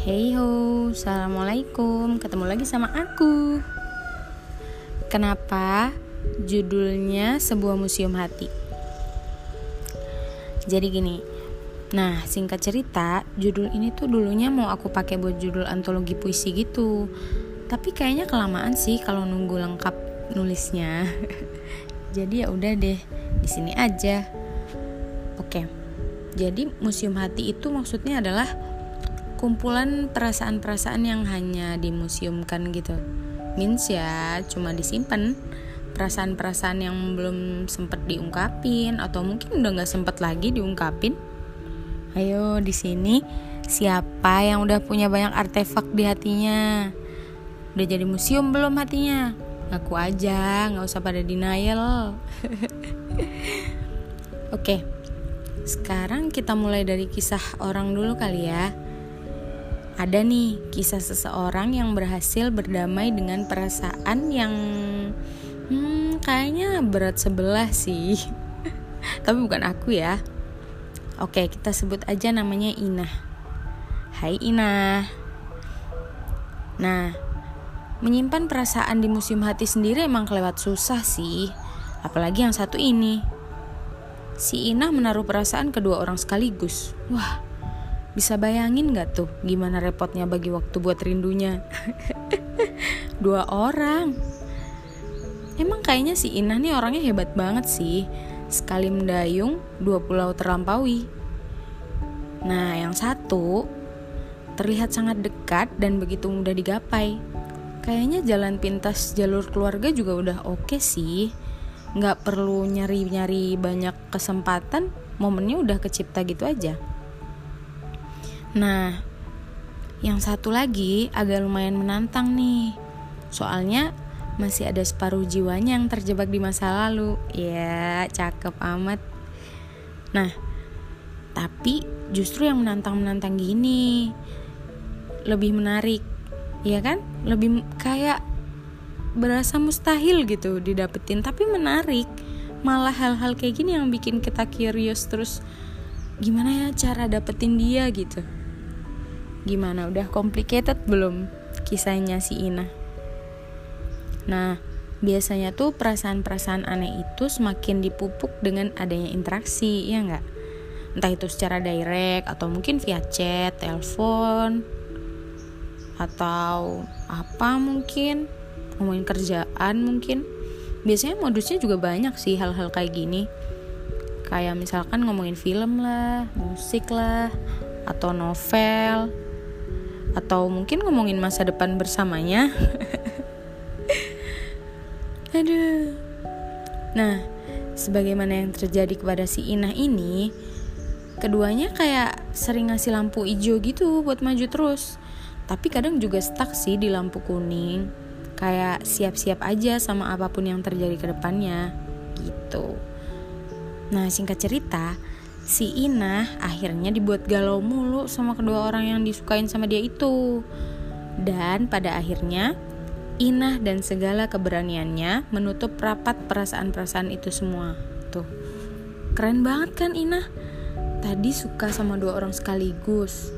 Hey ho, assalamualaikum. Ketemu lagi sama aku. Kenapa judulnya sebuah museum hati? Jadi gini. Nah, singkat cerita, judul ini tuh dulunya mau aku pakai buat judul antologi puisi gitu. Tapi kayaknya kelamaan sih kalau nunggu lengkap nulisnya. Jadi ya udah deh, di sini aja. Oke. Jadi museum hati itu maksudnya adalah kumpulan perasaan-perasaan yang hanya dimuseumkan gitu. Means ya cuma disimpan. Perasaan-perasaan yang belum sempet diungkapin atau mungkin udah nggak sempet lagi diungkapin. Ayo di sini. Siapa yang udah punya banyak artefak di hatinya? Udah jadi museum belum hatinya? Aku aja nggak usah pada denial. Oke sekarang kita mulai dari kisah orang dulu kali ya ada nih kisah seseorang yang berhasil berdamai dengan perasaan yang hmm, kayaknya berat sebelah sih. Tapi bukan aku ya. Oke, kita sebut aja namanya Ina. Hai Ina. Nah, menyimpan perasaan di museum hati sendiri emang kelewat susah sih. Apalagi yang satu ini. Si Ina menaruh perasaan kedua orang sekaligus. Wah, bisa bayangin gak tuh gimana repotnya bagi waktu buat rindunya? Dua orang. Emang kayaknya si Inah nih orangnya hebat banget sih. Sekali mendayung, dua pulau terlampaui. Nah, yang satu terlihat sangat dekat dan begitu mudah digapai. Kayaknya jalan pintas jalur keluarga juga udah oke okay sih. Nggak perlu nyari-nyari banyak kesempatan, momennya udah kecipta gitu aja. Nah, yang satu lagi agak lumayan menantang nih. Soalnya masih ada separuh jiwanya yang terjebak di masa lalu. Ya, cakep amat. Nah, tapi justru yang menantang-menantang gini lebih menarik. Ya kan? Lebih kayak berasa mustahil gitu didapetin, tapi menarik. Malah hal-hal kayak gini yang bikin kita curious terus gimana ya cara dapetin dia gitu. Gimana udah complicated belum kisahnya si Ina? Nah, biasanya tuh perasaan-perasaan aneh itu semakin dipupuk dengan adanya interaksi, ya nggak? Entah itu secara direct atau mungkin via chat, telepon, atau apa mungkin ngomongin kerjaan mungkin. Biasanya modusnya juga banyak sih hal-hal kayak gini. Kayak misalkan ngomongin film lah, musik lah, atau novel, atau mungkin ngomongin masa depan bersamanya. Aduh. Nah, sebagaimana yang terjadi kepada si Inah ini, keduanya kayak sering ngasih lampu hijau gitu buat maju terus. Tapi kadang juga stuck sih di lampu kuning. Kayak siap-siap aja sama apa pun yang terjadi ke depannya gitu. Nah, singkat cerita, si Ina akhirnya dibuat galau mulu sama kedua orang yang disukain sama dia itu. Dan pada akhirnya Inah dan segala keberaniannya menutup rapat perasaan-perasaan itu semua. Tuh. Keren banget kan Inah? Tadi suka sama dua orang sekaligus.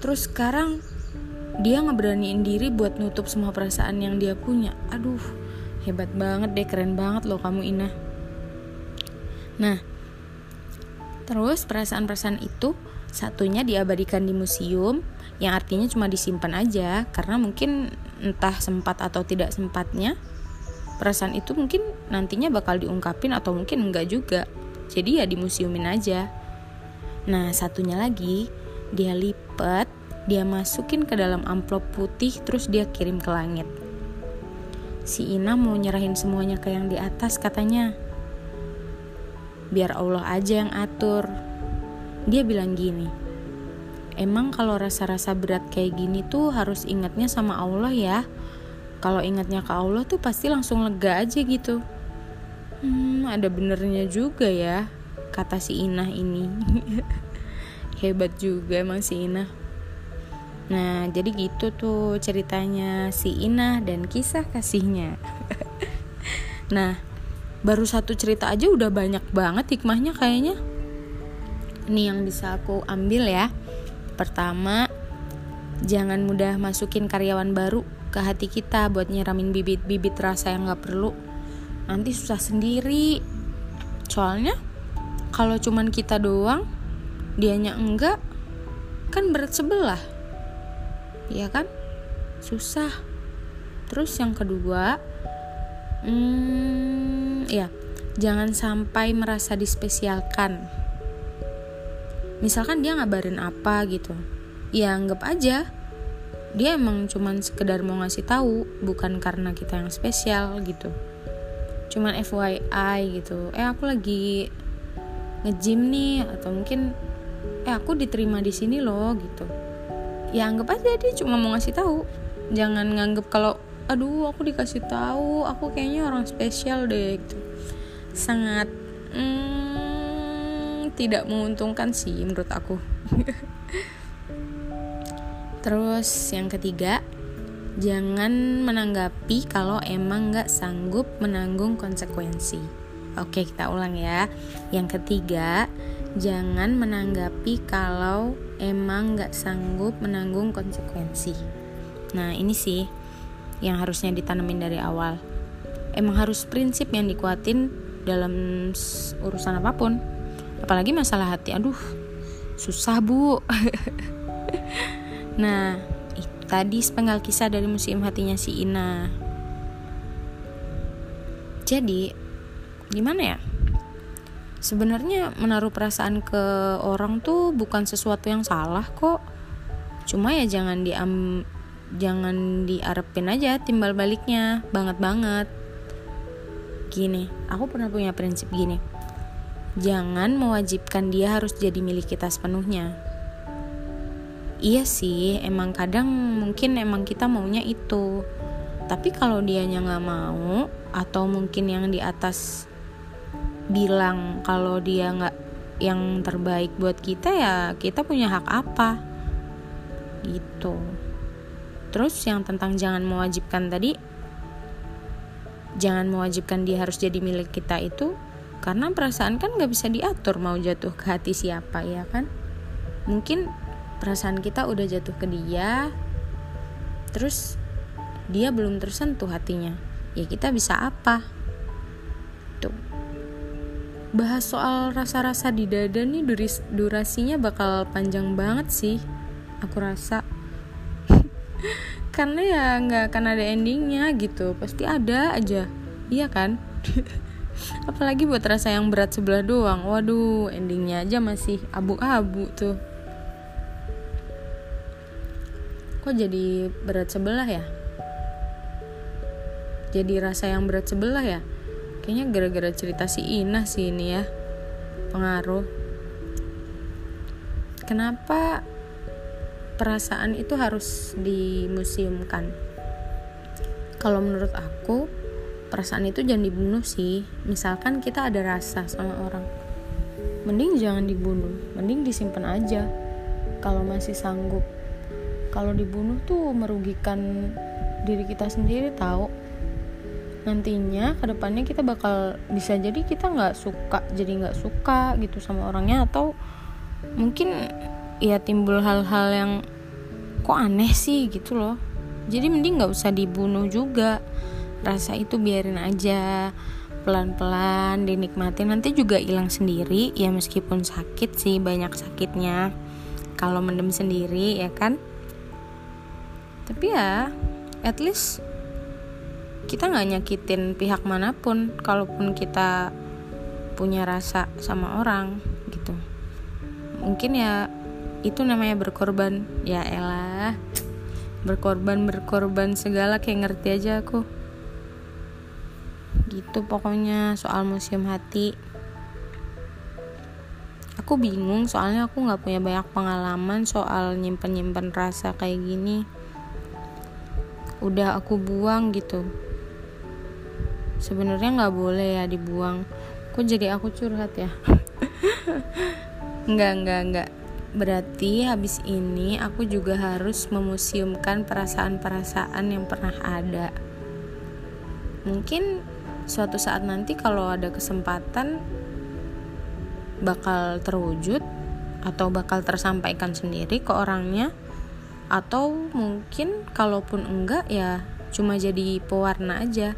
Terus sekarang dia ngeberaniin diri buat nutup semua perasaan yang dia punya. Aduh, hebat banget deh, keren banget loh kamu Inah. Nah, Terus perasaan-perasaan itu satunya diabadikan di museum yang artinya cuma disimpan aja karena mungkin entah sempat atau tidak sempatnya perasaan itu mungkin nantinya bakal diungkapin atau mungkin enggak juga. Jadi ya di museumin aja. Nah, satunya lagi dia lipat, dia masukin ke dalam amplop putih terus dia kirim ke langit. Si Ina mau nyerahin semuanya ke yang di atas katanya biar Allah aja yang atur. Dia bilang gini, emang kalau rasa-rasa berat kayak gini tuh harus ingatnya sama Allah ya. Kalau ingatnya ke Allah tuh pasti langsung lega aja gitu. Hmm, ada benernya juga ya, kata si Inah ini. Hebat juga emang si Inah. Nah, jadi gitu tuh ceritanya si Inah dan kisah kasihnya. nah, baru satu cerita aja udah banyak banget hikmahnya kayaknya. Ini yang bisa aku ambil ya. Pertama jangan mudah masukin karyawan baru ke hati kita buat nyiramin bibit-bibit rasa yang gak perlu. Nanti susah sendiri. Soalnya kalau cuman kita doang dianya enggak kan berat sebelah. Ya kan? Susah. Terus yang kedua hmm, ya jangan sampai merasa dispesialkan. Misalkan dia ngabarin apa gitu. Ya anggap aja. Dia emang cuman sekedar mau ngasih tahu bukan karena kita yang spesial gitu. Cuman FYI gitu. Eh aku lagi ngejim nih atau mungkin eh aku diterima di sini loh gitu. Ya anggap aja dia cuma mau ngasih tahu. Jangan nganggep kalau aduh aku dikasih tahu aku kayaknya orang spesial deh gitu sangat hmm, tidak menguntungkan sih menurut aku Terus yang ketiga, jangan menanggapi kalau emang nggak sanggup menanggung konsekuensi. Oke, kita ulang ya. Yang ketiga, jangan menanggapi kalau emang nggak sanggup menanggung konsekuensi. Nah, ini sih yang harusnya ditanemin dari awal. Emang harus prinsip yang dikuatin dalam urusan apa pun. Apalagi masalah hati. Aduh, susah, Bu. Nah, itu tadi sepenggal kisah dari museum hatinya si Ina. Jadi, gimana ya? Sebenarnya menaruh perasaan ke orang tuh bukan sesuatu yang salah kok. Cuma ya jangan diam jangan diarepin aja timbal baliknya. Banget banget. Gini, aku pernah punya prinsip gini. Jangan mewajibkan dia harus jadi milik kita sepenuhnya. Iya sih emang kadang mungkin emang kita maunya itu. Tapi kalau dianya nggak mau atau mungkin yang di atas bilang kalau dia nggak yang terbaik buat kita ya kita punya hak apa? Gitu terus yang tentang jangan mewajibkan tadi jangan mewajibkan dia harus jadi milik kita itu karena perasaan kan nggak bisa diatur mau jatuh ke hati siapa ya kan? Mungkin perasaan kita udah jatuh ke dia terus dia belum tersentuh hatinya. Ya kita bisa apa? Tuh. Bahas soal rasa-rasa di dada nih durasinya bakal panjang banget sih aku rasa karena ya nggak akan ada endingnya gitu pasti ada aja. Iya kan? Apalagi buat rasa yang berat sebelah doang. Waduh endingnya aja masih abu-abu tuh. Kok jadi berat sebelah ya? Jadi rasa yang berat sebelah ya? Kayaknya gara-gara cerita si Ina sih ini ya. Pengaruh. Kenapa perasaan itu harus dimuseumkan. Kalau menurut aku perasaan itu jangan dibunuh sih. Misalkan kita ada rasa sama orang mending jangan dibunuh mending disimpan aja. Kalau masih sanggup kalau dibunuh tuh merugikan diri kita sendiri tahu. Nantinya ke depannya kita bakal bisa jadi kita nggak suka jadi nggak suka gitu sama orangnya atau mungkin ya timbul hal-hal yang kok aneh sih gitu loh. Jadi mending nggak usah dibunuh juga. Rasa itu biarin aja. Pelan-pelan dinikmati nanti juga hilang sendiri ya meskipun sakit sih banyak sakitnya. Kalau mendem sendiri ya kan? Tapi ya at least kita nggak nyakitin pihak mana pun kalaupun kita punya rasa sama orang gitu. Mungkin ya itu namanya berkorban. Ya elah. Berkorban berkorban segala kayak ngerti aja aku. Gitu pokoknya soal museum hati. Aku bingung soalnya aku nggak punya banyak pengalaman soal nyimpen nyimpen rasa kayak gini. Udah aku buang gitu. Sebenarnya nggak boleh ya dibuang. Kok jadi aku curhat ya? Nggak nggak nggak berarti habis ini aku juga harus memuseumkan perasaan-perasaan yang pernah ada. Mungkin suatu saat nanti kalau ada kesempatan bakal terwujud atau bakal tersampaikan sendiri ke orangnya. Atau mungkin kalaupun enggak ya cuma jadi pewarna aja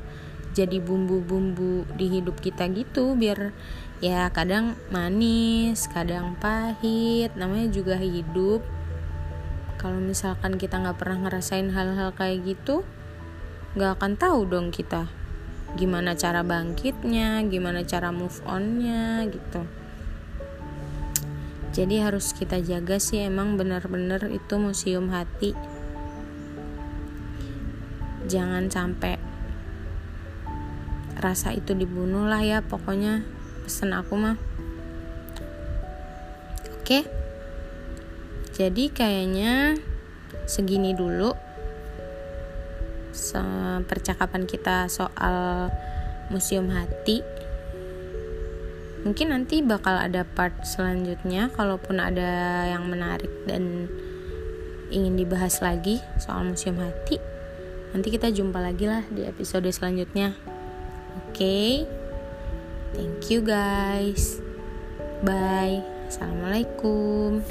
jadi bumbu-bumbu di hidup kita gitu biar ya kadang manis kadang pahit namanya juga hidup. Kalau misalkan kita nggak pernah ngerasain hal-hal kayak gitu nggak akan tahu dong kita gimana cara bangkitnya gimana cara move onnya gitu. Jadi harus kita jaga sih emang bener-bener itu museum hati. Jangan sampai rasa itu dibunuh lah ya pokoknya pesen aku mah. Oke. Jadi kayaknya segini dulu percakapan kita soal museum hati. Mungkin nanti bakal ada part selanjutnya kalaupun ada yang menarik dan ingin dibahas lagi soal museum hati. Nanti kita jumpa lagi lah di episode selanjutnya okay? thank you guys. Bye. Assalamualaikum